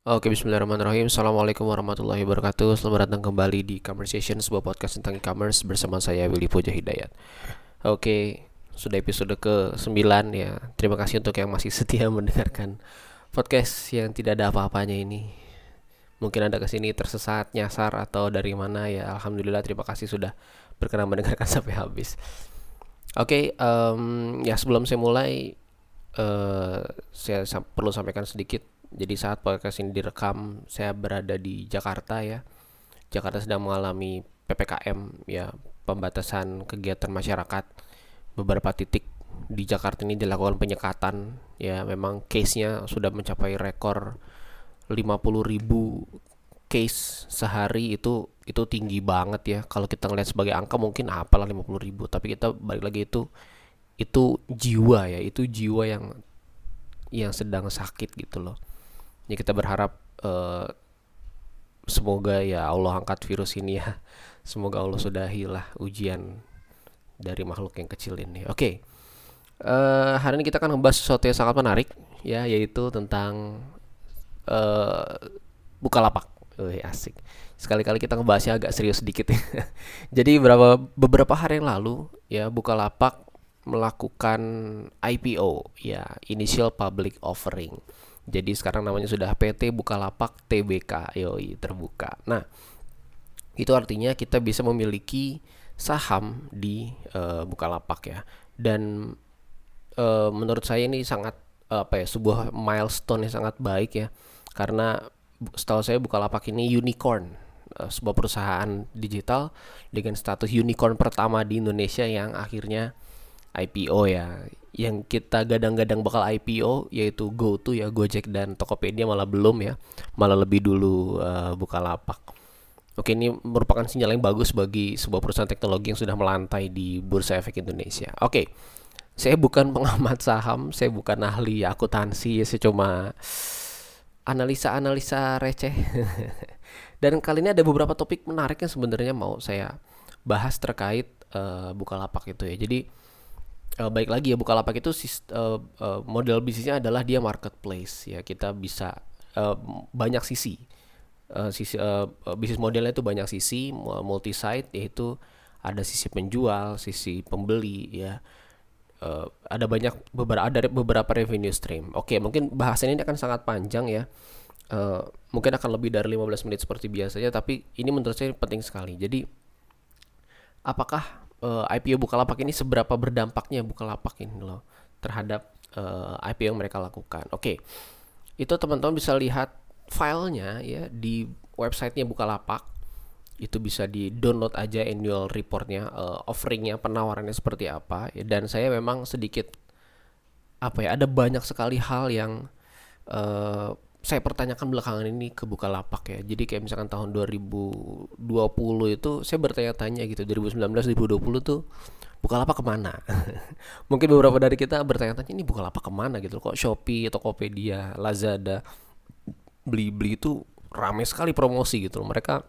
Oke, bismillahirrahmanirrahim. Assalamualaikum warahmatullahi wabarakatuh. Selamat datang kembali di Conversation, sebuah podcast tentang e-commerce bersama saya Willy Puja Hidayat. Oke, sudah episode ke-9 ya. Terima kasih untuk yang masih setia mendengarkan podcast yang tidak ada apa-apanya ini. Mungkin Anda ke sini tersesat, nyasar atau dari mana ya. Alhamdulillah terima kasih sudah berkenan mendengarkan sampai habis. Oke, um, ya sebelum saya mulai uh, saya perlu sampaikan sedikit jadi saat podcast ini direkam, saya berada di Jakarta ya. Jakarta sedang mengalami PPKM ya, pembatasan kegiatan masyarakat. Beberapa titik di Jakarta ini dilakukan penyekatan ya, memang case-nya sudah mencapai rekor 50 ribu case sehari itu itu tinggi banget ya kalau kita ngeliat sebagai angka mungkin apalah 50 ribu tapi kita balik lagi itu itu jiwa ya itu jiwa yang yang sedang sakit gitu loh ya kita berharap uh, semoga ya Allah angkat virus ini ya. Semoga Allah sudahilah ujian dari makhluk yang kecil ini. Oke. Okay. uh, eh, hari ini kita akan membahas sesuatu yang sangat menarik ya yaitu tentang uh, bukalapak. Wih, asik. Sekali-kali kita ngebahasnya agak serius sedikit ya. Jadi beberapa beberapa hari yang lalu ya bukalapak melakukan IPO ya initial public offering jadi sekarang namanya sudah PT Bukalapak TBK, yoi terbuka. Nah, itu artinya kita bisa memiliki saham di uh, Bukalapak ya. Dan uh, menurut saya ini sangat apa ya, sebuah milestone yang sangat baik ya. Karena setahu saya Bukalapak ini unicorn, uh, sebuah perusahaan digital dengan status unicorn pertama di Indonesia yang akhirnya IPO ya yang kita gadang-gadang bakal IPO yaitu GoTo ya Gojek dan Tokopedia malah belum ya malah lebih dulu uh, lapak. Oke ini merupakan sinyal yang bagus bagi sebuah perusahaan teknologi yang sudah melantai di Bursa Efek Indonesia. Oke saya bukan pengamat saham saya bukan ahli akuntansi ya saya cuma analisa-analisa receh dan kali ini ada beberapa topik menarik yang sebenarnya mau saya bahas terkait uh, Bukalapak itu ya jadi uh, baik lagi ya Bukalapak itu uh, uh, model bisnisnya adalah dia marketplace ya. Kita bisa uh, banyak sisi. Uh, sisi uh, bisnis modelnya itu banyak sisi multi site yaitu ada sisi penjual sisi pembeli ya. Uh, ada banyak beberapa ada beberapa revenue stream. Oke mungkin bahasan ini akan sangat panjang ya. Uh, mungkin akan lebih dari 15 menit seperti biasanya tapi ini menurut saya penting sekali. Jadi apakah uh, eh, IPO Bukalapak ini seberapa berdampaknya Bukalapak ini loh terhadap uh, eh, IPO yang mereka lakukan. Oke. Okay. Itu teman-teman bisa lihat filenya ya di websitenya Bukalapak. Itu bisa di-download aja annual reportnya, uh, offeringnya, penawarannya seperti apa. Ya, dan saya memang sedikit apa ya, ada banyak sekali hal yang uh, saya pertanyakan belakangan ini ke Bukalapak ya. Jadi kayak misalkan tahun 2020 itu saya bertanya-tanya gitu 2019 2020 tuh Bukalapak ke mana? Mungkin beberapa dari kita bertanya-tanya ini Bukalapak ke mana gitu kok Shopee, Tokopedia, Lazada, Blibli itu ramai sekali promosi gitu Mereka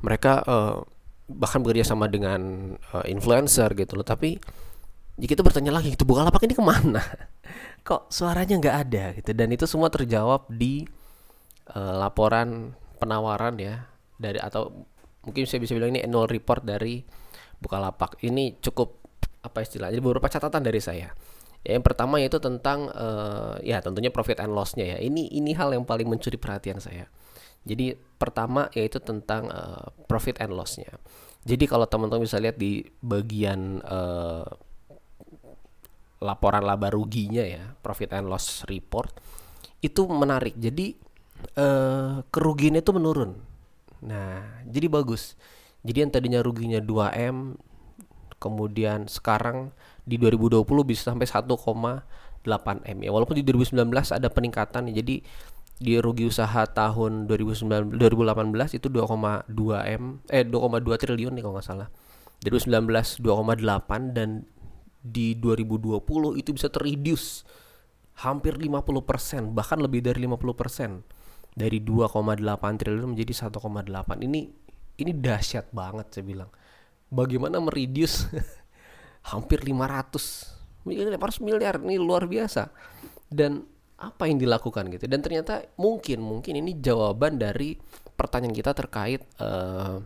mereka uh, bahkan bekerja sama dengan uh, influencer gitu loh. Tapi jika kita bertanya lagi itu Bukalapak ini ke mana? kok suaranya nggak ada gitu. Dan itu semua terjawab di uh, laporan penawaran ya dari atau mungkin saya bisa bilang ini annual report dari Bukalapak. Ini cukup apa istilahnya beberapa catatan dari saya. Ya, yang pertama yaitu tentang uh, ya tentunya profit and lossnya ya. Ini ini hal yang paling mencuri perhatian saya. Jadi pertama yaitu tentang uh, profit and lossnya. Jadi kalau teman-teman bisa lihat di bagian uh, laporan laba ruginya ya profit and loss report itu menarik. Jadi uh, kerugiannya itu menurun. Nah jadi bagus. Jadi yang tadinya ruginya 2 m kemudian sekarang di 2020 bisa sampai 1,8 m ya. Walaupun di 2019 ada peningkatan ya jadi di rugi usaha tahun 2019 2018 itu 2,2 m eh 2,2 triliun nih kalau nggak salah. 2019 2,8 dan di 2020 itu bisa terreduce hampir 50% bahkan lebih dari 50% dari 2,8 triliun menjadi 1,8 ini ini dahsyat banget saya bilang. Bagaimana mereduce hampir 500 miliar 500 miliar ini luar biasa. Dan apa yang dilakukan gitu? Dan ternyata mungkin mungkin ini jawaban dari pertanyaan kita terkait uh,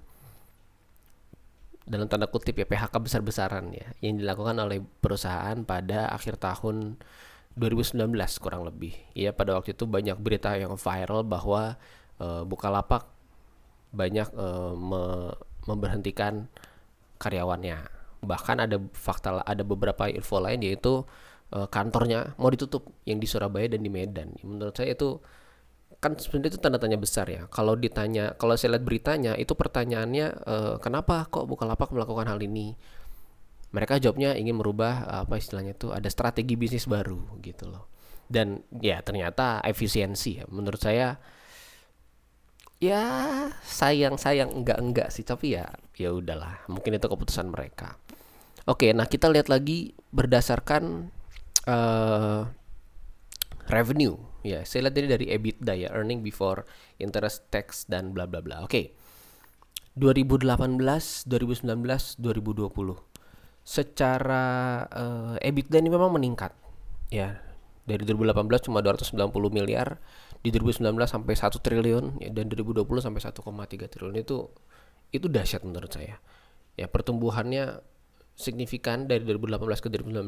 dalam tanda kutip ya PHK besar-besaran ya yang dilakukan oleh perusahaan pada akhir tahun 2019 kurang lebih ya pada waktu itu banyak berita yang viral bahwa uh, Bukalapak banyak uh, me memberhentikan karyawannya bahkan ada fakta ada beberapa info lain yaitu uh, kantornya mau ditutup yang di Surabaya dan di Medan. Menurut saya itu kan sebenarnya itu tanda tanya besar ya. Kalau ditanya, kalau saya lihat beritanya itu pertanyaannya uh, kenapa kok Bukalapak melakukan hal ini? Mereka jawabnya ingin merubah apa istilahnya itu ada strategi bisnis baru gitu loh. Dan ya ternyata efisiensi ya. Menurut saya ya sayang sayang enggak enggak sih tapi ya ya udahlah mungkin itu keputusan mereka oke nah kita lihat lagi berdasarkan uh, revenue ya saya lihat ini dari EBITDA ya earning before interest tax dan bla bla bla. Oke. okay. 2018 2019 2020 secara uh, EBITDA ini memang meningkat ya. Dari 2018 cuma 290 miliar di 2019 sampai 1 triliun ya, dan 2020 sampai 1,3 triliun. Itu itu dahsyat menurut saya. Ya pertumbuhannya signifikan dari 2018 ke 2019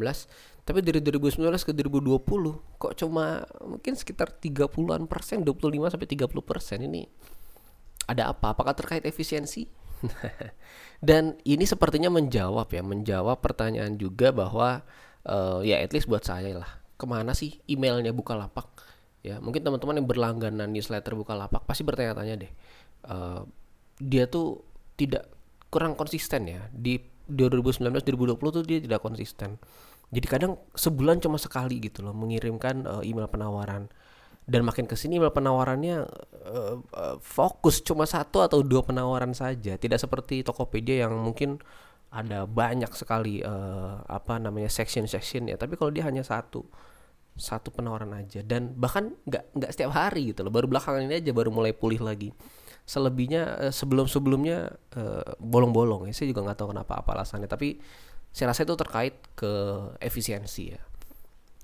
tapi dari 2019 ke 2020 kok cuma mungkin sekitar 30-an persen 25 sampai 30 persen ini ada apa? Apakah terkait efisiensi? Dan ini sepertinya menjawab ya menjawab pertanyaan juga bahwa uh, ya at least buat saya lah ke mana sih emailnya Bukalapak? Ya mungkin teman-teman yang berlangganan newsletter Bukalapak pasti bertanya-tanya deh. Uh, dia tuh tidak kurang konsisten ya di 2019 2020 tuh dia tidak konsisten. Jadi kadang sebulan cuma sekali gitu loh mengirimkan uh, email penawaran. Dan makin ke sini email penawarannya uh, uh, fokus cuma satu atau dua penawaran saja. Tidak seperti Tokopedia yang mungkin ada banyak sekali uh, apa namanya section-section ya. Tapi kalau dia hanya satu satu penawaran aja. Dan bahkan nggak nggak setiap hari gitu loh. Baru belakangan ini aja baru mulai pulih lagi selebihnya uh, sebelum sebelumnya uh, bolong-bolong ya. Saya juga nggak tahu kenapa apa alasannya tapi saya rasa itu terkait ke efisiensi ya.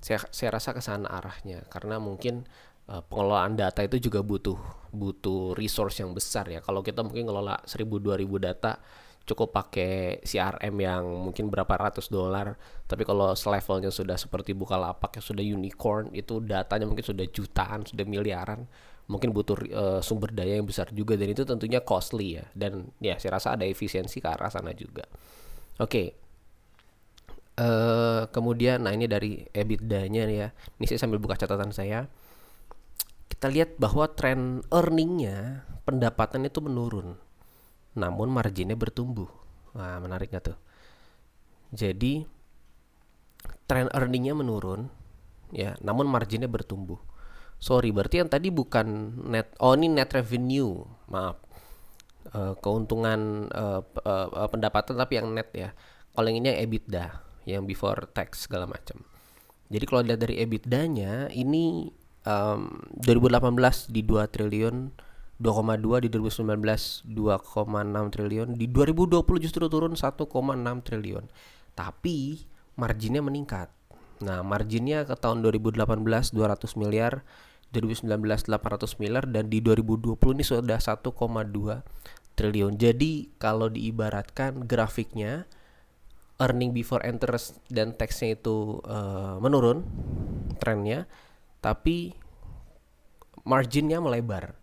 Saya saya rasa ke sana arahnya karena mungkin uh, pengelolaan data itu juga butuh butuh resource yang besar ya. Kalau kita mungkin ngelola 1000 2000 data cukup pakai CRM yang mungkin berapa ratus dolar tapi kalau selevelnya sudah seperti Bukalapak yang sudah unicorn itu datanya mungkin sudah jutaan sudah miliaran mungkin butuh uh, sumber daya yang besar juga dan itu tentunya costly ya. Dan ya saya rasa ada efisiensi ke arah sana juga. Oke. Okay. uh, eh, kemudian nah ini dari EBITDA-nya ya. Ini saya sambil buka catatan saya. Kita lihat bahwa tren earningnya pendapatan itu menurun. Namun marginnya bertumbuh. Wah menarik gak tuh? Jadi tren earningnya menurun ya. Namun marginnya bertumbuh sorry berarti yang tadi bukan net oh ini net revenue maaf. Uh, keuntungan uh, uh, pendapatan tapi yang net ya. Kalau yang ini yang EBITDA yang before tax segala macam. Jadi kalau lihat dari EBITDA-nya ini um, 2018 di 2 triliun 2,2 di 2019 2,6 triliun di 2020 justru turun 1,6 triliun. Tapi marginnya meningkat. Nah marginnya ke tahun 2018 200 miliar 2019 800 miliar dan di 2020 ini sudah 1,2 triliun. Jadi kalau diibaratkan grafiknya earning before interest dan taxnya itu uh, menurun trennya, tapi marginnya melebar.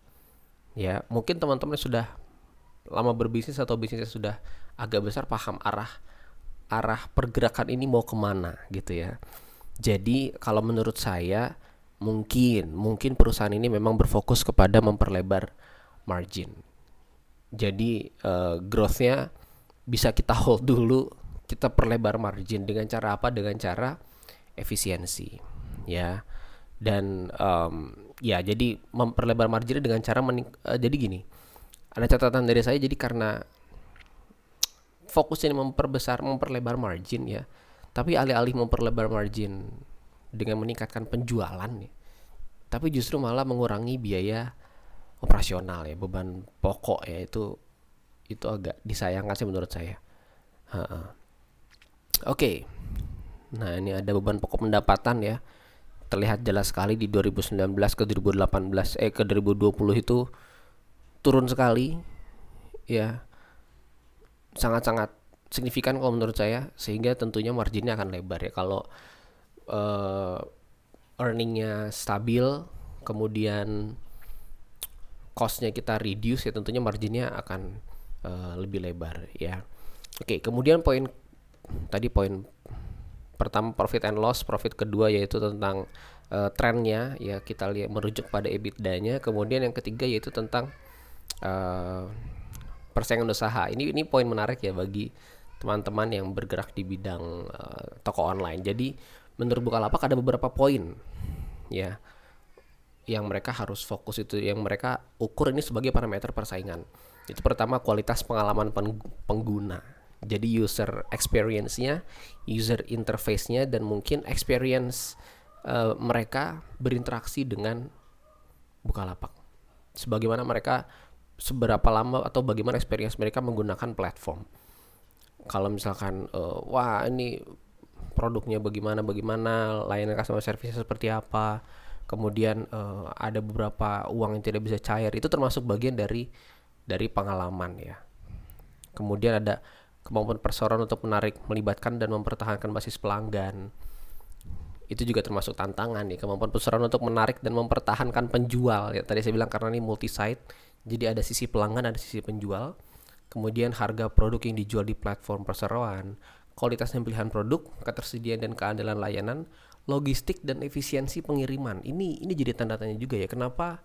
Ya, mungkin teman-teman sudah lama berbisnis atau bisnisnya sudah agak besar paham arah arah pergerakan ini mau ke mana gitu ya. Jadi kalau menurut saya mungkin mungkin perusahaan ini memang berfokus kepada memperlebar margin. Jadi uh, growthnya bisa kita hold dulu, kita perlebar margin dengan cara apa? Dengan cara efisiensi, ya. Dan um, ya jadi memperlebar margin dengan cara uh, jadi gini. Ada catatan dari saya jadi karena fokus ini memperbesar memperlebar margin ya. Tapi alih-alih memperlebar margin dengan meningkatkan penjualan ya. Tapi justru malah mengurangi biaya operasional ya, beban pokok ya itu itu agak disayangkan sih menurut saya. Oke. Okay. Nah, ini ada beban pokok pendapatan ya. terlihat jelas sekali di 2019 ke 2018 eh ke 2020 itu turun sekali ya sangat-sangat signifikan kalau menurut saya sehingga tentunya marginnya akan lebar ya kalau uh, earningnya stabil kemudian costnya kita reduce ya tentunya marginnya akan uh, lebih lebar ya oke kemudian poin tadi poin pertama profit and loss, profit kedua yaitu tentang uh, trennya ya kita lihat merujuk pada EBITDA-nya. Kemudian yang ketiga yaitu tentang uh, persaingan usaha. Ini ini poin menarik ya bagi teman-teman yang bergerak di bidang uh, toko online. Jadi menurut Bukalapak ada beberapa poin ya yang mereka harus fokus itu yang mereka ukur ini sebagai parameter persaingan. Itu pertama kualitas pengalaman pengguna jadi user experience-nya, user interface-nya dan mungkin experience uh, mereka berinteraksi dengan Bukalapak. Sebagaimana mereka seberapa lama atau bagaimana experience mereka menggunakan platform. Kalau misalkan uh, wah ini produknya bagaimana bagaimana, layanan customer service seperti apa, kemudian uh, ada beberapa uang yang tidak bisa cair, itu termasuk bagian dari dari pengalaman ya. Kemudian ada kemampuan perseroan untuk menarik, melibatkan dan mempertahankan basis pelanggan. Itu juga termasuk tantangan ya, kemampuan perseroan untuk menarik dan mempertahankan penjual. Ya, tadi saya bilang karena ini multi site, jadi ada sisi pelanggan, ada sisi penjual. Kemudian harga produk yang dijual di platform perseroan, kualitas dan pilihan produk, ketersediaan dan keandalan layanan, logistik dan efisiensi pengiriman. Ini ini jadi tanda tanya juga ya, kenapa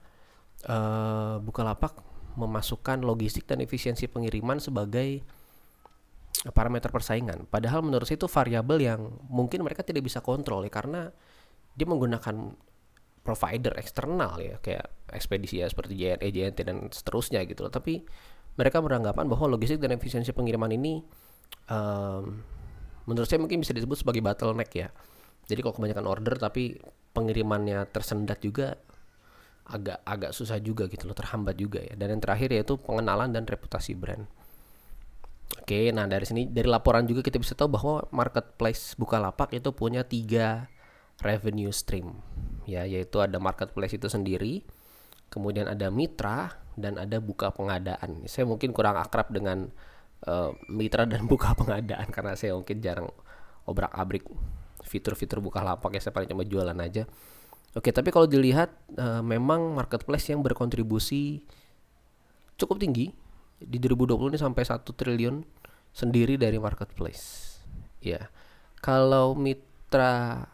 uh, Bukalapak memasukkan logistik dan efisiensi pengiriman sebagai parameter persaingan. Padahal menurut saya itu variabel yang mungkin mereka tidak bisa kontrol ya karena dia menggunakan provider eksternal ya kayak ekspedisi ya seperti JNE, JNT dan seterusnya gitu loh. Tapi mereka beranggapan bahwa logistik dan efisiensi pengiriman ini um, menurut saya mungkin bisa disebut sebagai bottleneck ya. Jadi kalau kebanyakan order tapi pengirimannya tersendat juga agak agak susah juga gitu loh, terhambat juga ya. Dan yang terakhir yaitu pengenalan dan reputasi brand. Oke, nah dari sini dari laporan juga kita bisa tahu bahwa marketplace Bukalapak itu punya tiga revenue stream, ya yaitu ada marketplace itu sendiri, kemudian ada mitra dan ada buka pengadaan. Saya mungkin kurang akrab dengan uh, mitra dan buka pengadaan karena saya mungkin jarang obrak abrik fitur-fitur Bukalapak ya saya paling cuma jualan aja. Oke, tapi kalau dilihat uh, memang marketplace yang berkontribusi cukup tinggi di 2020 ini sampai satu triliun sendiri dari marketplace. Ya. Kalau mitra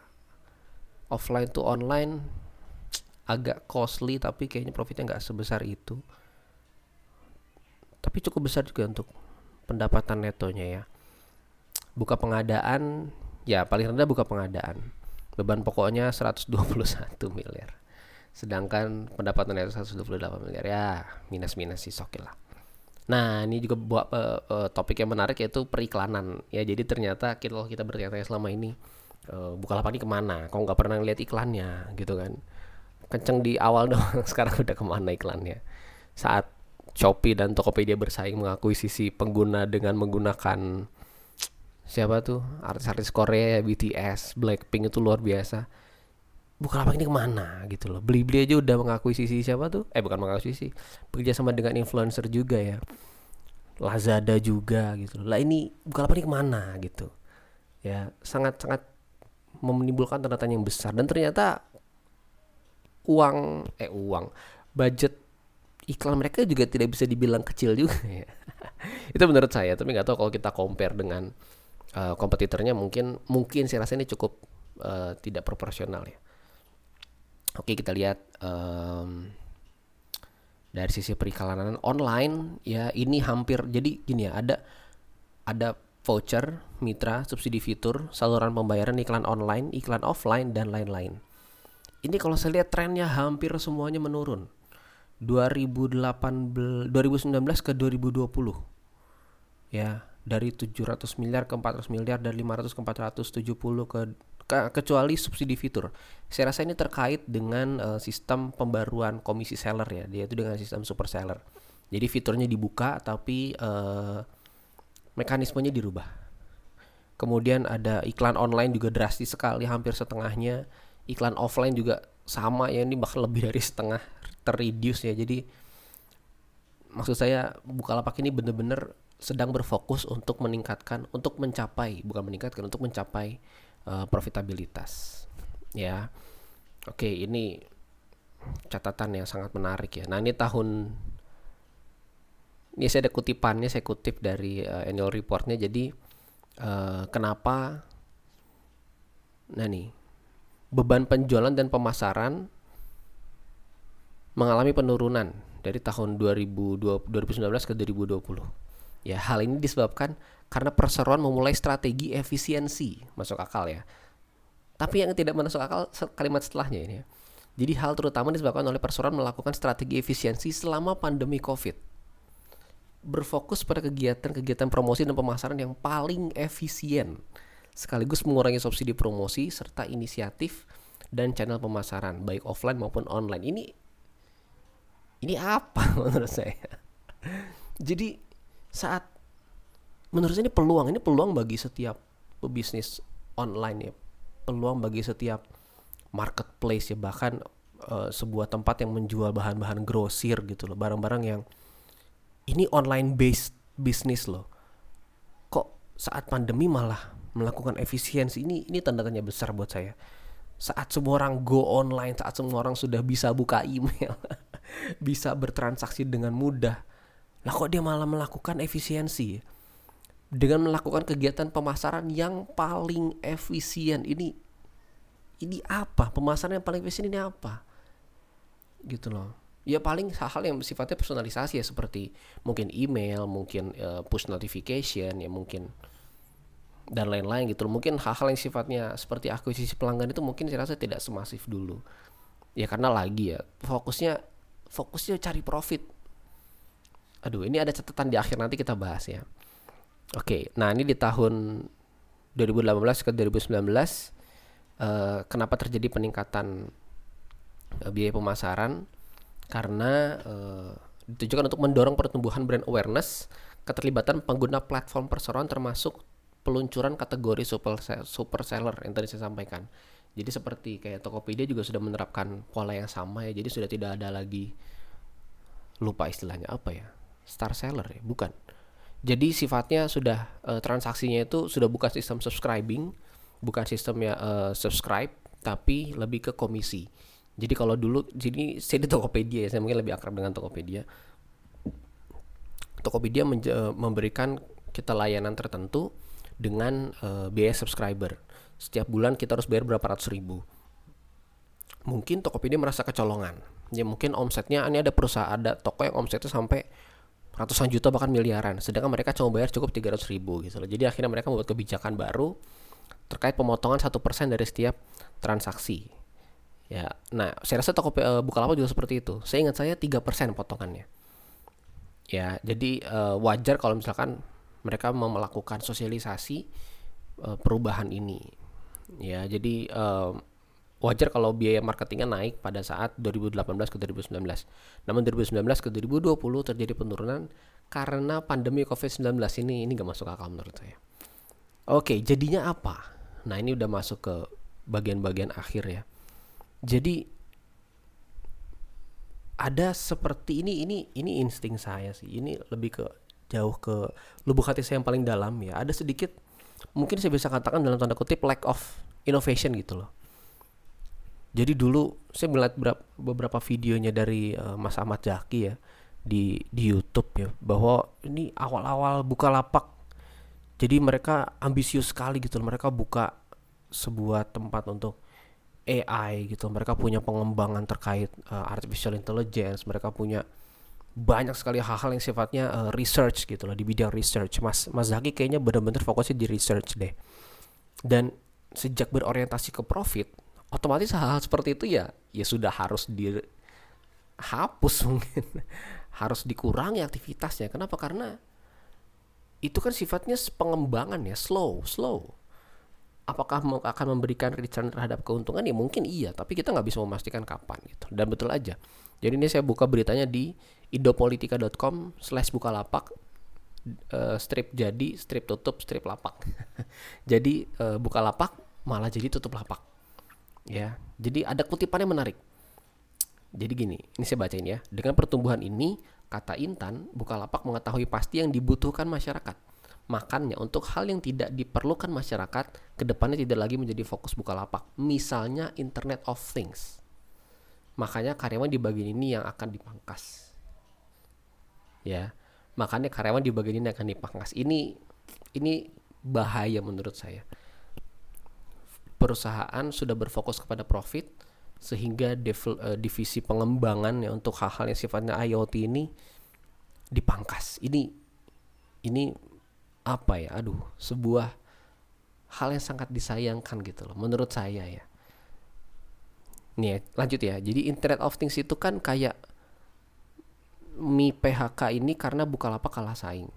offline to online agak costly tapi kayaknya profitnya nggak sebesar itu. Tapi cukup besar juga untuk pendapatan netonya ya. Buka pengadaan ya paling rendah buka pengadaan. Beban pokoknya 121 miliar. Sedangkan pendapatan neto 128 miliar ya minus-minus sih oke lah. Nah, ini juga buat uh, uh, topik yang menarik yaitu periklanan. Ya, jadi ternyata kita kita bertanya selama ini uh, Bukalapak ini ke mana? Kok nggak pernah lihat iklannya, gitu kan? Kenceng di awal dong, sekarang udah ke mana iklannya? Saat Shopee dan Tokopedia bersaing mengakui sisi pengguna dengan menggunakan siapa tuh? Artis-artis Korea BTS, Blackpink itu luar biasa. Bukalapak ini ke mana gitu loh. Beli-beli aja udah mengakui sisi siapa tuh? Eh bukan mengakui sisi. Bekerja sama dengan influencer juga ya. Lazada juga gitu loh. Lah ini Bukalapak ini ke mana gitu? Ya sangat sangat menimbulkan tanda tanya yang besar. Dan ternyata uang eh uang budget iklan mereka juga tidak bisa dibilang kecil juga ya itu menurut saya tapi nggak tahu kalau kita compare dengan uh, kompetitornya mungkin mungkin saya rasa ini cukup uh, tidak proporsional ya Oke kita lihat um, dari sisi periklanan online ya ini hampir jadi gini ya ada ada voucher, mitra, subsidi fitur, saluran pembayaran iklan online, iklan offline dan lain-lain. Ini kalau saya lihat trennya hampir semuanya menurun. 2018 2019 ke 2020. Ya, dari 700 miliar ke 400 miliar dari 500 ke 470 ke kecuali subsidi fitur. Saya rasa ini terkait dengan uh, sistem pembaruan komisi seller ya, dia itu dengan sistem super seller. Jadi fiturnya dibuka tapi uh, mekanismenya dirubah. Kemudian ada iklan online juga drastis sekali, hampir setengahnya. iklan offline juga sama ya ini bahkan lebih dari setengah terreduce ya. Jadi maksud saya Bukalapak ini benar-benar sedang berfokus untuk meningkatkan untuk mencapai bukan meningkatkan untuk mencapai uh, profitabilitas ya. Oke ini catatan yang sangat menarik ya. Nah ini tahun ini saya ada kutipannya saya kutip dari uh, annual reportnya. Jadi uh, kenapa nah nih beban penjualan dan pemasaran mengalami penurunan dari tahun 2020, 2019 ke 2020. Ya, hal ini disebabkan karena perseroan memulai strategi efisiensi, masuk akal ya. Tapi yang tidak masuk akal kalimat setelahnya ini ya. Jadi hal terutama disebabkan oleh perseroan melakukan strategi efisiensi selama pandemi Covid. Berfokus pada kegiatan-kegiatan promosi dan pemasaran yang paling efisien, sekaligus mengurangi subsidi promosi serta inisiatif dan channel pemasaran baik offline maupun online. Ini ini apa menurut saya? Jadi saat menurut saya ini peluang ini peluang bagi setiap pebisnis online ya. Peluang bagi setiap marketplace ya bahkan uh, sebuah tempat yang menjual bahan-bahan grosir gitu loh. Barang-barang yang ini online based bisnis loh. Kok saat pandemi malah melakukan efisiensi ini ini tanda tanya besar buat saya saat semua orang go online saat semua orang sudah bisa buka email bisa bertransaksi dengan mudah. Lah kok dia malah melakukan efisiensi? Dengan melakukan kegiatan pemasaran yang paling efisien ini ini apa? Pemasaran yang paling efisien ini apa? Gitu loh. Ya paling hal-hal yang sifatnya personalisasi ya seperti mungkin email, mungkin uh, push notification, ya mungkin dan lain-lain gitu. Mungkin hal-hal yang sifatnya seperti akuisisi pelanggan itu mungkin saya rasa tidak semasif dulu. Ya karena lagi ya fokusnya fokusnya cari profit. Aduh, ini ada catatan di akhir nanti kita bahas ya. Oke, nah ini di tahun 2018 ke 2019 uh, kenapa terjadi peningkatan uh, biaya pemasaran? Karena uh, ditujukan untuk mendorong pertumbuhan brand awareness, keterlibatan pengguna platform perseroan termasuk peluncuran kategori super super seller yang tadi saya sampaikan. Jadi seperti kayak Tokopedia juga sudah menerapkan pola yang sama ya. Jadi sudah tidak ada lagi lupa istilahnya apa ya? Star seller ya, bukan. Jadi sifatnya sudah uh, transaksinya itu sudah bukan sistem subscribing, bukan sistem ya uh, subscribe, tapi lebih ke komisi. Jadi kalau dulu jadi saya di Tokopedia ya, saya mungkin lebih akrab dengan Tokopedia. Tokopedia memberikan kita layanan tertentu dengan uh, biaya subscriber. Setiap bulan kita harus bayar berapa ratus ribu. Mungkin Tokopedia merasa kecolongan. Ya mungkin omsetnya ini ada perusahaan ada toko yang omsetnya sampai ratusan juta bahkan miliaran. Sedangkan mereka cuma bayar cukup 300 ribu gitu loh. Jadi akhirnya mereka membuat kebijakan baru terkait pemotongan satu persen dari setiap transaksi. Ya nah saya rasa toko uh, Bukalapak juga seperti itu. Saya ingat saya tiga persen potongannya. Ya jadi uh, wajar kalau misalkan mereka melakukan sosialisasi uh, perubahan ini. Ya jadi uh, wajar kalau biaya marketingnya naik pada saat 2018 ke 2019 namun 2019 ke 2020 terjadi penurunan karena pandemi COVID-19 ini ini gak masuk akal menurut saya. Oke jadinya apa? Nah ini udah masuk ke bagian-bagian akhir ya. Jadi ada seperti ini ini ini insting saya sih. Ini lebih ke jauh ke lubuk hati saya yang paling dalam ya ada sedikit mungkin saya bisa katakan dalam tanda kutip lack of innovation gitu loh. Jadi dulu saya melihat beberapa videonya dari uh, Mas Ahmad Zaki ya di di YouTube ya bahwa ini awal-awal buka lapak. Jadi mereka ambisius sekali gitu loh. Mereka buka sebuah tempat untuk AI gitu. Mereka punya pengembangan terkait uh, artificial intelligence, mereka punya banyak sekali hal-hal yang sifatnya uh, research gitu loh di bidang research. Mas Mas Zaki kayaknya benar-benar fokusnya di research deh. Dan sejak berorientasi ke profit, otomatis hal-hal seperti itu ya ya sudah harus dihapus mungkin. harus dikurangi aktivitasnya. Kenapa? Karena itu kan sifatnya pengembangan ya, slow, slow. Apakah akan memberikan return terhadap keuntungan? Ya mungkin iya, tapi kita nggak bisa memastikan kapan gitu. Dan betul aja. Jadi ini saya buka beritanya di idopolitika.com slash bukalapak uh, strip jadi strip tutup strip lapak jadi uh, buka lapak malah jadi tutup lapak Ya, jadi ada kutipannya menarik. Jadi gini, ini saya bacain ya. Dengan pertumbuhan ini, kata Intan, Bukalapak mengetahui pasti yang dibutuhkan masyarakat. Makanya untuk hal yang tidak diperlukan masyarakat, ke depannya tidak lagi menjadi fokus Bukalapak. Misalnya Internet of Things. Makanya karyawan di bagian ini yang akan dipangkas. Ya, makanya karyawan di bagian ini akan dipangkas. Ini ini bahaya menurut saya. Perusahaan sudah berfokus kepada profit, sehingga uh, divisi pengembangan ya untuk hal-hal yang sifatnya IoT ini dipangkas. Ini ini apa ya? Aduh, sebuah hal yang sangat disayangkan gitu loh menurut saya ya. Nih, ya, lanjut ya. Jadi Internet of Things itu kan kayak Mi PHK ini karena Bukalapak kalah saing.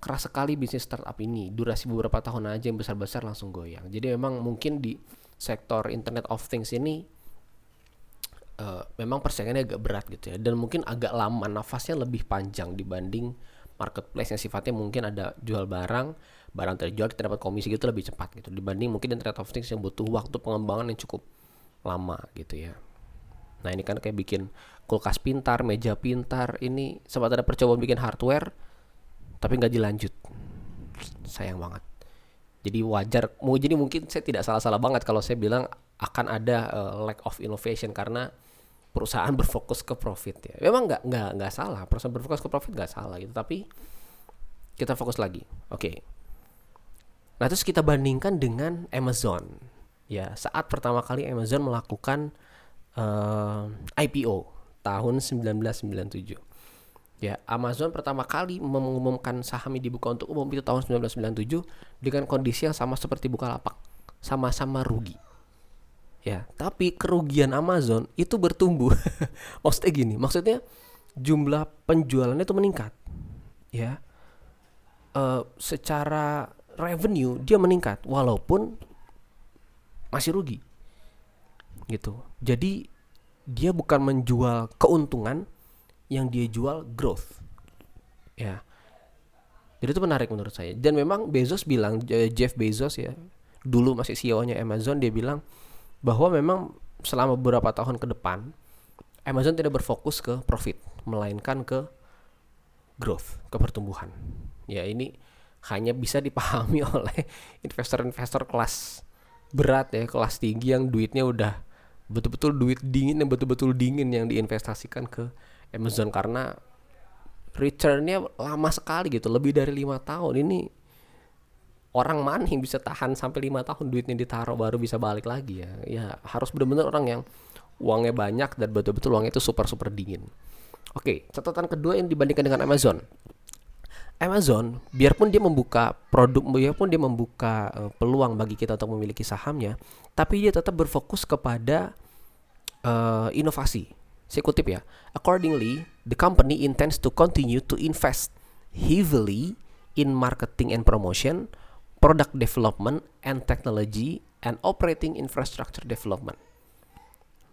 Keras sekali bisnis startup ini. Durasi beberapa tahun aja yang besar-besar langsung goyang. Jadi memang mungkin di sektor Internet of Things ini uh, memang persaingannya agak berat gitu ya dan mungkin agak lama nafasnya lebih panjang dibanding marketplace yang sifatnya mungkin ada jual barang barang terjual kita dapat komisi gitu lebih cepat gitu dibanding mungkin internet of things yang butuh waktu pengembangan yang cukup lama gitu ya nah ini kan kayak bikin kulkas pintar meja pintar ini sempat ada percobaan bikin hardware tapi nggak dilanjut sayang banget jadi wajar mau jadi mungkin saya tidak salah-salah banget kalau saya bilang akan ada uh, lack of innovation karena perusahaan berfokus ke profit ya. Memang nggak nggak nggak salah perusahaan berfokus ke profit nggak salah gitu. Tapi kita fokus lagi. Oke. Okay. Nah terus kita bandingkan dengan Amazon. Ya saat pertama kali Amazon melakukan uh, eh, IPO tahun 1997. Ya, Amazon pertama kali mengumumkan sahamnya dibuka untuk umum itu tahun 1997 dengan kondisi yang sama seperti Bukalapak, sama-sama rugi. Ya tapi kerugian Amazon itu bertumbuh. Maksudnya gini maksudnya jumlah penjualannya itu meningkat. Ya uh, secara revenue dia meningkat walaupun masih rugi. Gitu. Jadi dia bukan menjual keuntungan yang dia jual growth. Ya. Jadi itu menarik menurut saya. Dan memang Bezos bilang Jeff Bezos ya dulu masih CEO-nya Amazon dia bilang bahwa memang selama beberapa tahun ke depan Amazon tidak berfokus ke profit melainkan ke growth, ke pertumbuhan. Ya ini hanya bisa dipahami oleh investor-investor kelas berat ya, kelas tinggi yang duitnya udah betul-betul duit dingin yang betul-betul dingin yang diinvestasikan ke Amazon. Karena returnnya lama sekali gitu, lebih dari lima tahun. Ini orang mana yang bisa tahan sampai lima tahun duitnya ditaruh baru bisa balik lagi ya. Ya harus benar-benar orang yang uangnya banyak dan betul-betul uangnya itu super super dingin. Oke catatan kedua yang dibandingkan dengan Amazon Amazon biarpun dia membuka produk biarpun dia membuka uh, peluang bagi kita untuk memiliki sahamnya tapi dia tetap berfokus kepada uh, inovasi saya kutip ya accordingly the company intends to continue to invest heavily in marketing and promotion product development and technology and operating infrastructure development.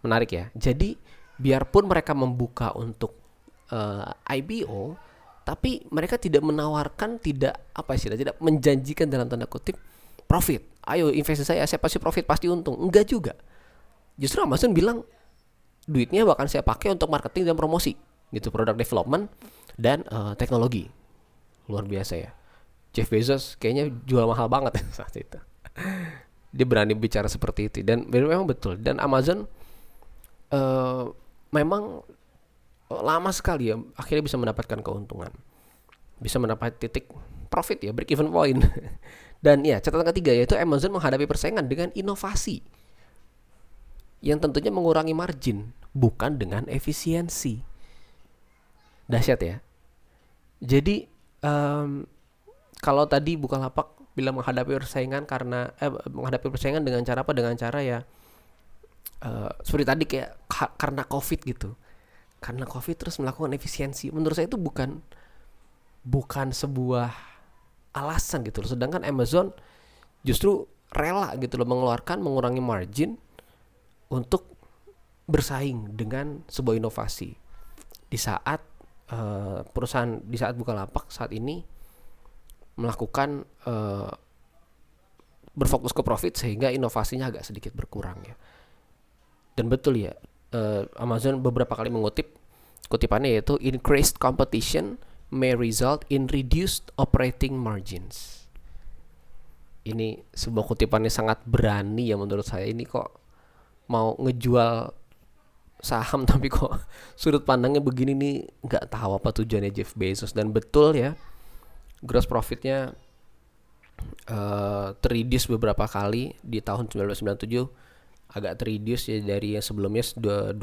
Menarik ya. Jadi biarpun mereka membuka untuk uh, eh, IBO, tapi mereka tidak menawarkan tidak apa sih tidak menjanjikan dalam tanda kutip profit. Ayo investasi saya saya pasti profit pasti untung. Enggak juga. Justru Amazon bilang duitnya bahkan saya pakai untuk marketing dan promosi gitu product development dan uh, teknologi. Luar biasa ya. Jeff Bezos kayaknya jual mahal banget saat itu. Dia berani bicara seperti itu dan memang betul. Dan Amazon uh, memang lama sekali ya akhirnya bisa mendapatkan keuntungan. Bisa mendapat titik profit ya, break even point. dan ya, catatan ketiga yaitu Amazon menghadapi persaingan dengan inovasi yang tentunya mengurangi margin bukan dengan efisiensi. Dahsyat ya. Jadi um, kalau tadi Bukalapak bilang menghadapi persaingan karena eh, menghadapi persaingan dengan cara apa dengan cara ya uh, seperti tadi kayak ka karena covid gitu karena covid terus melakukan efisiensi. Menurut saya itu bukan bukan sebuah alasan gitu loh. Sedangkan Amazon justru rela gitu loh mengeluarkan mengurangi margin untuk bersaing dengan sebuah inovasi. Di saat uh, perusahaan di saat Bukalapak saat ini melakukan uh, berfokus ke profit sehingga inovasinya agak sedikit berkurang ya. dan betul ya uh, Amazon beberapa kali mengutip kutipannya yaitu increased competition may result in reduced operating margins. Ini sebuah kutipannya sangat berani ya menurut saya. Ini kok mau ngejual saham tapi kok sudut pandangnya begini nih nggak tahu apa tujuannya Jeff Bezos dan betul ya gross profitnya uh, terreduce beberapa kali di tahun 1997 agak terreduce ya dari yang sebelumnya 22%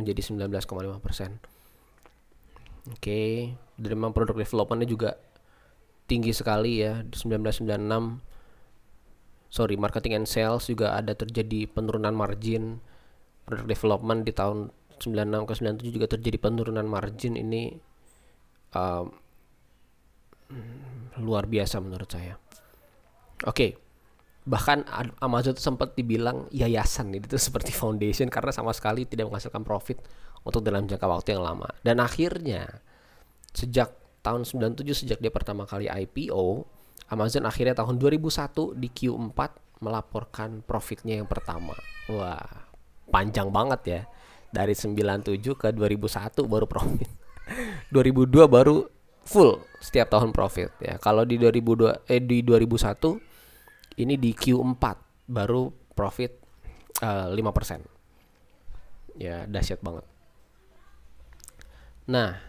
menjadi 19,5%. Oke, okay. dari memang produk developmentnya juga tinggi sekali ya di 1996. Sorry, marketing and sales juga ada terjadi penurunan margin. Produk development di tahun 96 ke 97 juga terjadi penurunan margin ini um, luar biasa menurut saya. Oke. Okay bahkan Amazon itu sempat dibilang yayasan itu seperti foundation karena sama sekali tidak menghasilkan profit untuk dalam jangka waktu yang lama. Dan akhirnya sejak tahun 97 sejak dia pertama kali IPO Amazon akhirnya tahun 2001 di Q4 melaporkan profitnya yang pertama. Wah panjang banget ya. Dari 97 ke 2001 baru profit. 2002 baru full setiap tahun profit ya. Kalau di 2002 eh di 2001 ini di Q4 baru profit uh, eh, 5%. Ya, dahsyat banget. Nah,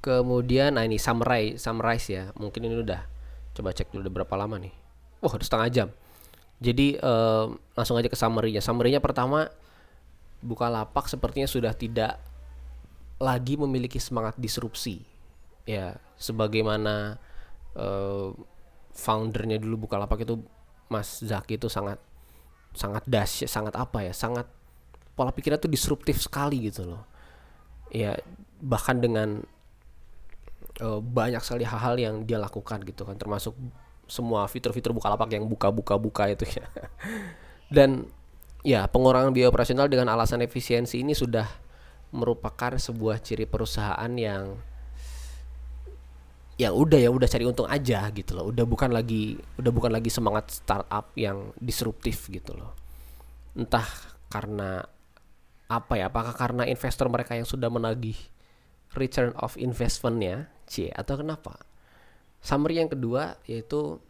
kemudian nah ini summarize summarize ya. Mungkin ini udah coba cek dulu udah berapa lama nih. Wah, udah setengah jam. Jadi uh, langsung aja ke summary-nya. Summary-nya pertama Bukalapak sepertinya sudah tidak lagi memiliki semangat disrupsi. Ya, sebagaimana uh, foundernya dulu Bukalapak itu Mas Zaki itu sangat sangat dahsyat, sangat apa ya, sangat pola pikirnya tuh disruptif sekali gitu loh. Ya bahkan dengan uh, banyak sekali hal-hal yang dia lakukan gitu kan, termasuk semua fitur-fitur Bukalapak yang buka-buka-buka itu ya. Dan ya pengurangan biaya operasional dengan alasan efisiensi ini sudah merupakan sebuah ciri perusahaan yang ya udah ya udah cari untung aja gitu loh. Udah bukan lagi udah bukan lagi semangat startup yang disruptif gitu loh. Entah karena apa ya apakah karena investor mereka yang sudah menagih return of investmentnya c atau kenapa? Summary yang kedua yaitu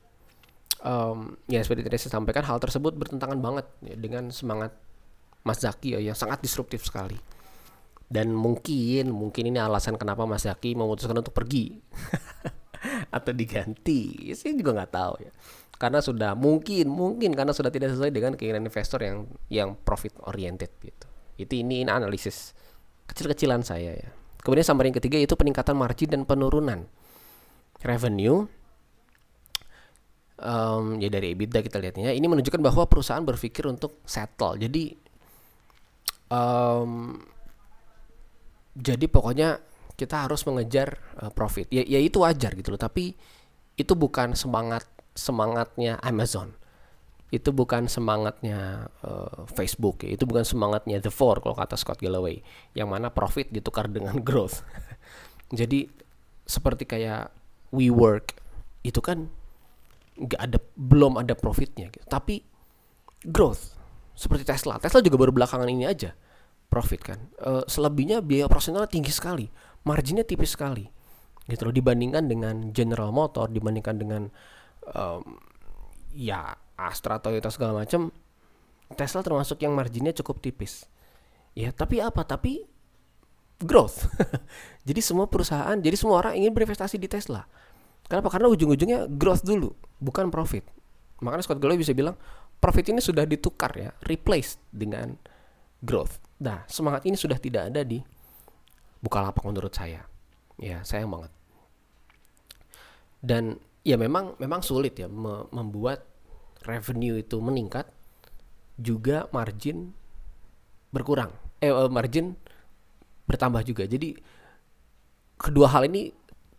um, ya seperti tadi saya sampaikan hal tersebut bertentangan banget ya, dengan semangat Mas Zaki ya, yang sangat disruptif sekali. Dan mungkin mungkin ini alasan kenapa Mas Zaki memutuskan untuk pergi atau diganti? Saya juga nggak tahu ya. Karena sudah mungkin mungkin karena sudah tidak sesuai dengan keinginan investor yang yang profit oriented gitu. Itu ini, ini analisis kecil-kecilan saya ya. Kemudian summary yang ketiga itu peningkatan margin dan penurunan revenue. Um, ya dari EBITDA kita lihatnya ini menunjukkan bahwa perusahaan berpikir untuk settle. Jadi um, jadi pokoknya kita harus mengejar uh, profit ya, ya itu wajar gitu loh tapi itu bukan semangat semangatnya Amazon itu bukan semangatnya uh, Facebook ya. itu bukan semangatnya The Four kalau kata Scott Galloway yang mana profit ditukar dengan growth jadi seperti kayak WeWork itu kan nggak ada belum ada profitnya gitu. tapi growth seperti Tesla Tesla juga baru belakangan ini aja profit kan. Uh, selebihnya biaya operasional tinggi sekali, marginnya tipis sekali. Gitu loh dibandingkan dengan General Motor, dibandingkan dengan um, ya Astra, Toyota segala macam. Tesla termasuk yang marginnya cukup tipis. Ya, tapi apa? Tapi growth. jadi semua perusahaan, jadi semua orang ingin berinvestasi di Tesla. Kenapa? Karena ujung-ujungnya growth dulu, bukan profit. Makanya Scott Galloway bisa bilang profit ini sudah ditukar ya, replace dengan growth. Nah, semangat ini sudah tidak ada di Bukalapak menurut saya. Ya, sayang banget. Dan ya memang memang sulit ya me membuat revenue itu meningkat juga margin berkurang. Eh, eh margin bertambah juga. Jadi kedua hal ini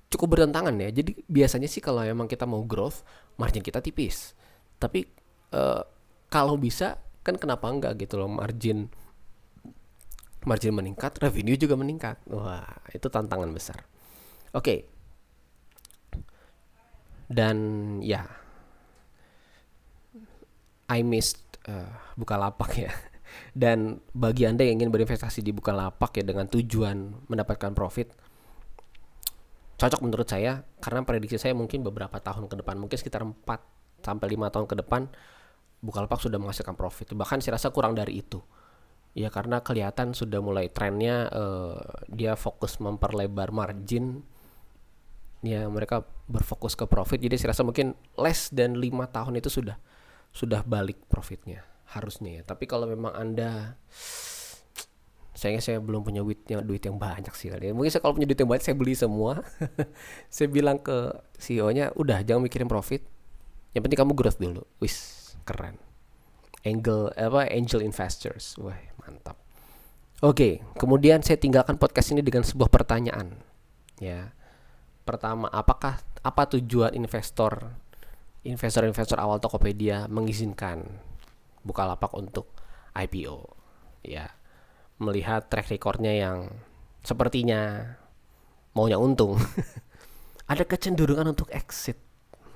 cukup bertentangan ya. Jadi biasanya sih kalau memang kita mau growth, margin kita tipis. Tapi uh, kalau bisa kan kenapa enggak gitu loh margin margin meningkat, revenue juga meningkat. Wah, itu tantangan besar. Oke. Okay. Dan ya, I missed uh, lapak ya. Dan bagi Anda yang ingin berinvestasi di Bukalapak ya dengan tujuan mendapatkan profit cocok menurut saya karena prediksi saya mungkin beberapa tahun ke depan, mungkin sekitar 4 sampai 5 tahun ke depan Bukalapak sudah menghasilkan profit. Bahkan saya rasa kurang dari itu. Ya karena kelihatan sudah mulai trennya uh, dia fokus memperlebar margin. Ya mereka berfokus ke profit. Jadi saya rasa mungkin less dan lima tahun itu sudah sudah balik profitnya harusnya ya. Tapi kalau memang anda sayangnya saya belum punya duit yang duit yang banyak sih kali ya. mungkin saya kalau punya duit yang banyak saya beli semua. Saya bilang ke CEO nya udah jangan mikirin profit. Yang penting kamu growth dulu. Wis keren. Angel apa angel investors. Wah mantap. Oke kemudian saya tinggalkan podcast ini dengan sebuah pertanyaan. Ya. Pertama apakah apa tujuan investor investor-investor awal Tokopedia mengizinkan Bukalapak untuk IPO ya. Melihat track recordnya yang sepertinya maunya untung. Ada kecenderungan untuk exit.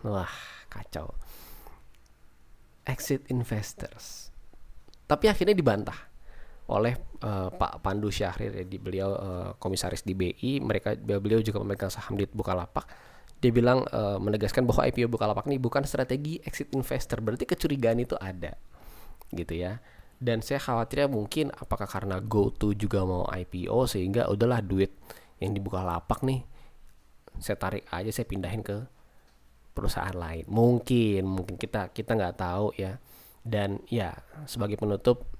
Wah kacau. Exit investors. Tapi akhirnya dibantah oleh uh, Pak Pandu Syahrir di beliau uh, komisaris di BI mereka beliau juga memegang saham di Bukalapak. Dia bilang uh, menegaskan bahwa IPO Bukalapak ini bukan strategi exit investor. Berarti kecurigaan itu ada gitu ya. Dan saya khawatirnya mungkin apakah karena GoTo juga mau IPO sehingga udahlah duit yang di Bukalapak nih saya tarik aja saya pindahin ke perusahaan lain. Mungkin mungkin kita kita nggak tahu ya. Dan ya sebagai penutup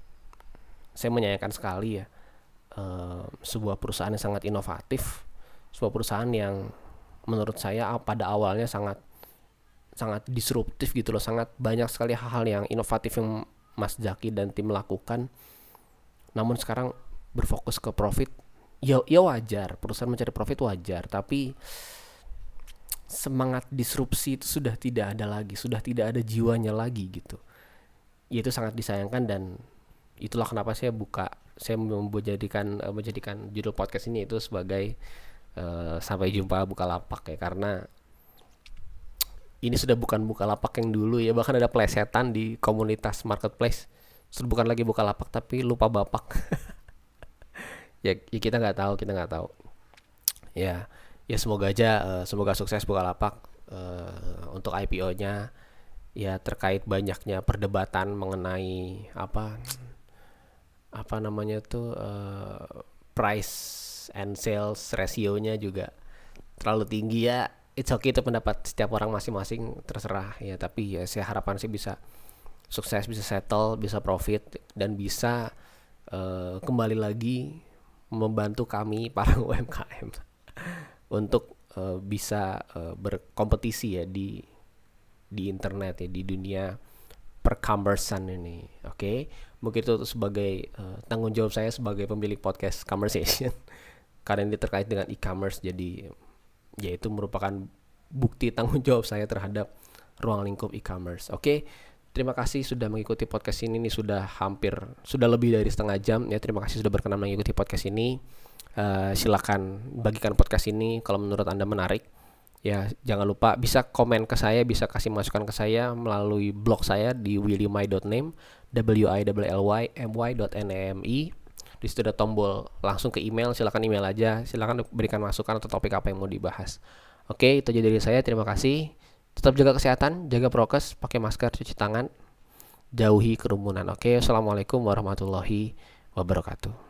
saya menyayangkan sekali ya uh, sebuah perusahaan yang sangat inovatif, sebuah perusahaan yang menurut saya pada awalnya sangat sangat disruptif gitu loh, sangat banyak sekali hal-hal yang inovatif yang Mas Jaki dan tim lakukan. Namun sekarang berfokus ke profit, ya ya wajar, perusahaan mencari profit wajar, tapi semangat disrupsi itu sudah tidak ada lagi, sudah tidak ada jiwanya lagi gitu. Ya itu sangat disayangkan dan itulah kenapa saya buka saya menjadikan uh, menjadikan judul podcast ini itu sebagai uh, sampai jumpa buka lapak ya karena ini sudah bukan buka lapak yang dulu ya bahkan ada plesetan di komunitas marketplace. Sudah bukan lagi buka lapak tapi lupa bapak. Ya, ya kita nggak tahu kita nggak tahu. Ya ya semoga aja uh, semoga sukses buka lapak uh, untuk IPO-nya ya terkait banyaknya perdebatan mengenai apa apa namanya tuh uh, price and sales rasionya juga terlalu tinggi ya. It's okay itu pendapat setiap orang masing-masing terserah ya. Tapi ya saya harapan sih bisa sukses bisa settle bisa profit dan bisa uh, kembali lagi membantu kami para UMKM untuk uh, bisa uh, berkompetisi ya di di internet ya di dunia percumbersan ini. Oke? okay? Mungkin itu sebagai uh, tanggung jawab saya sebagai pemilik podcast conversation. Karena ini terkait dengan e-commerce jadi ya itu merupakan bukti tanggung jawab saya terhadap ruang lingkup e-commerce. Oke okay? terima kasih sudah mengikuti podcast ini. Ini sudah hampir sudah lebih dari setengah jam ya. Terima kasih sudah berkenan mengikuti podcast ini. Uh, silakan bagikan podcast ini kalau menurut anda menarik ya jangan lupa bisa komen ke saya bisa kasih masukan ke saya melalui blog saya di willymai.name w i w l y m y n e m i di situ ada tombol langsung ke email silakan email aja silakan berikan masukan atau topik apa yang mau dibahas. Oke itu aja dari saya terima kasih. Tetap jaga kesehatan jaga prokes pakai masker cuci tangan jauhi kerumunan. Oke assalamualaikum warahmatullahi wabarakatuh